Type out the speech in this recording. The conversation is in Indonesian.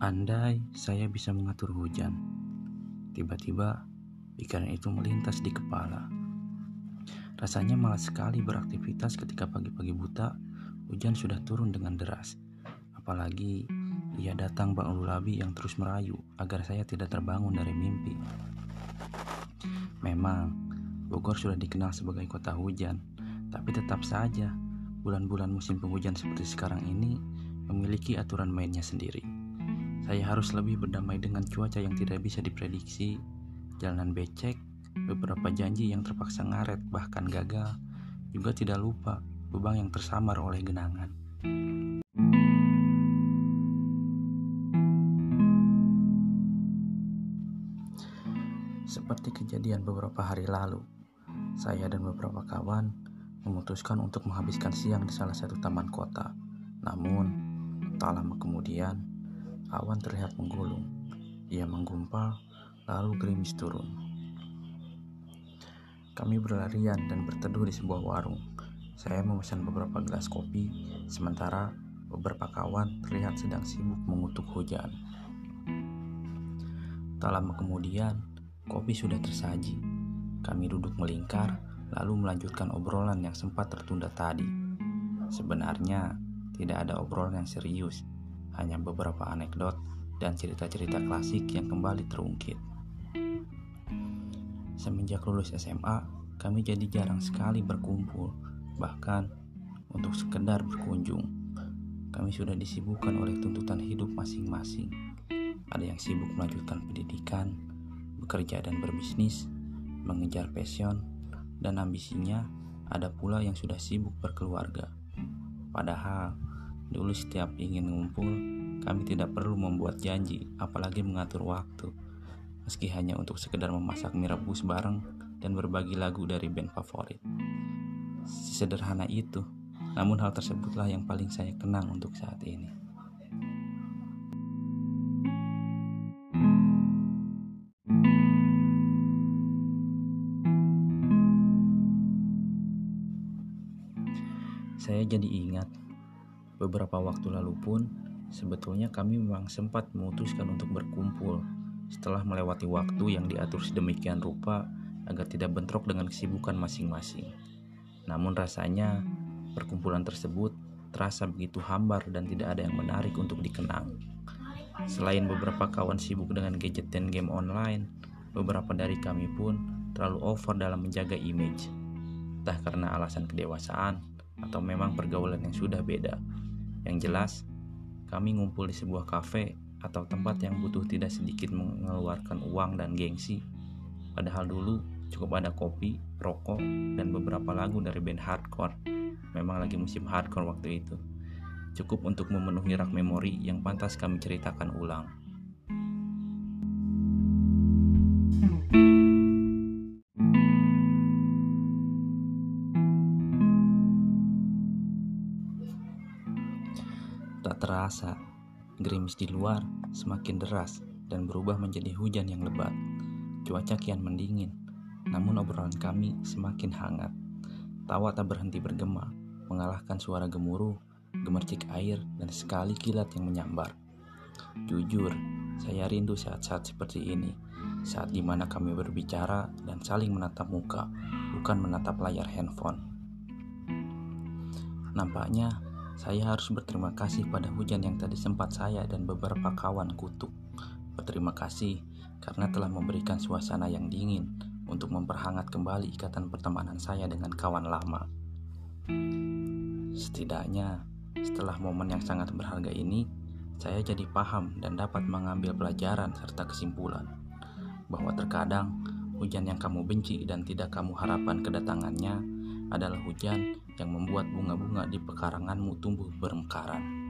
Andai saya bisa mengatur hujan, tiba-tiba pikiran itu melintas di kepala. Rasanya malas sekali beraktivitas ketika pagi-pagi buta, hujan sudah turun dengan deras. Apalagi ia datang Bang Lulabi yang terus merayu agar saya tidak terbangun dari mimpi. Memang, Bogor sudah dikenal sebagai kota hujan, tapi tetap saja bulan-bulan musim penghujan seperti sekarang ini memiliki aturan mainnya sendiri. Saya harus lebih berdamai dengan cuaca yang tidak bisa diprediksi, jalanan becek, beberapa janji yang terpaksa ngaret bahkan gagal, juga tidak lupa lubang yang tersamar oleh genangan. Seperti kejadian beberapa hari lalu, saya dan beberapa kawan memutuskan untuk menghabiskan siang di salah satu taman kota. Namun, tak lama kemudian, awan terlihat menggulung. Ia menggumpal, lalu gerimis turun. Kami berlarian dan berteduh di sebuah warung. Saya memesan beberapa gelas kopi, sementara beberapa kawan terlihat sedang sibuk mengutuk hujan. Tak lama kemudian, kopi sudah tersaji. Kami duduk melingkar lalu melanjutkan obrolan yang sempat tertunda tadi. Sebenarnya, tidak ada obrolan yang serius, hanya beberapa anekdot dan cerita-cerita klasik yang kembali terungkit. Semenjak lulus SMA, kami jadi jarang sekali berkumpul, bahkan untuk sekedar berkunjung. Kami sudah disibukkan oleh tuntutan hidup masing-masing. Ada yang sibuk melanjutkan pendidikan, bekerja dan berbisnis, mengejar passion, dan ambisinya, ada pula yang sudah sibuk berkeluarga. Padahal, dulu setiap ingin ngumpul, kami tidak perlu membuat janji, apalagi mengatur waktu. Meski hanya untuk sekedar memasak mie rebus bareng dan berbagi lagu dari band favorit. Sederhana itu, namun hal tersebutlah yang paling saya kenang untuk saat ini. Saya jadi ingat beberapa waktu lalu pun sebetulnya kami memang sempat memutuskan untuk berkumpul setelah melewati waktu yang diatur sedemikian rupa agar tidak bentrok dengan kesibukan masing-masing. Namun rasanya perkumpulan tersebut terasa begitu hambar dan tidak ada yang menarik untuk dikenang. Selain beberapa kawan sibuk dengan gadget dan game online, beberapa dari kami pun terlalu over dalam menjaga image. Entah karena alasan kedewasaan atau memang pergaulan yang sudah beda. Yang jelas, kami ngumpul di sebuah kafe atau tempat yang butuh tidak sedikit mengeluarkan uang dan gengsi. Padahal dulu cukup ada kopi, rokok, dan beberapa lagu dari band hardcore. Memang lagi musim hardcore waktu itu. Cukup untuk memenuhi rak memori yang pantas kami ceritakan ulang. Tak terasa, gerimis di luar semakin deras dan berubah menjadi hujan yang lebat. Cuaca kian mendingin, namun obrolan kami semakin hangat. Tawa tak berhenti bergema, mengalahkan suara gemuruh, gemercik air, dan sekali kilat yang menyambar. Jujur, saya rindu saat-saat seperti ini, saat di mana kami berbicara dan saling menatap muka, bukan menatap layar handphone. Nampaknya saya harus berterima kasih pada hujan yang tadi sempat saya dan beberapa kawan kutuk. Berterima kasih karena telah memberikan suasana yang dingin untuk memperhangat kembali ikatan pertemanan saya dengan kawan lama. Setidaknya, setelah momen yang sangat berharga ini, saya jadi paham dan dapat mengambil pelajaran serta kesimpulan bahwa terkadang hujan yang kamu benci dan tidak kamu harapkan kedatangannya adalah hujan yang membuat bunga-bunga di pekaranganmu tumbuh bermekaran.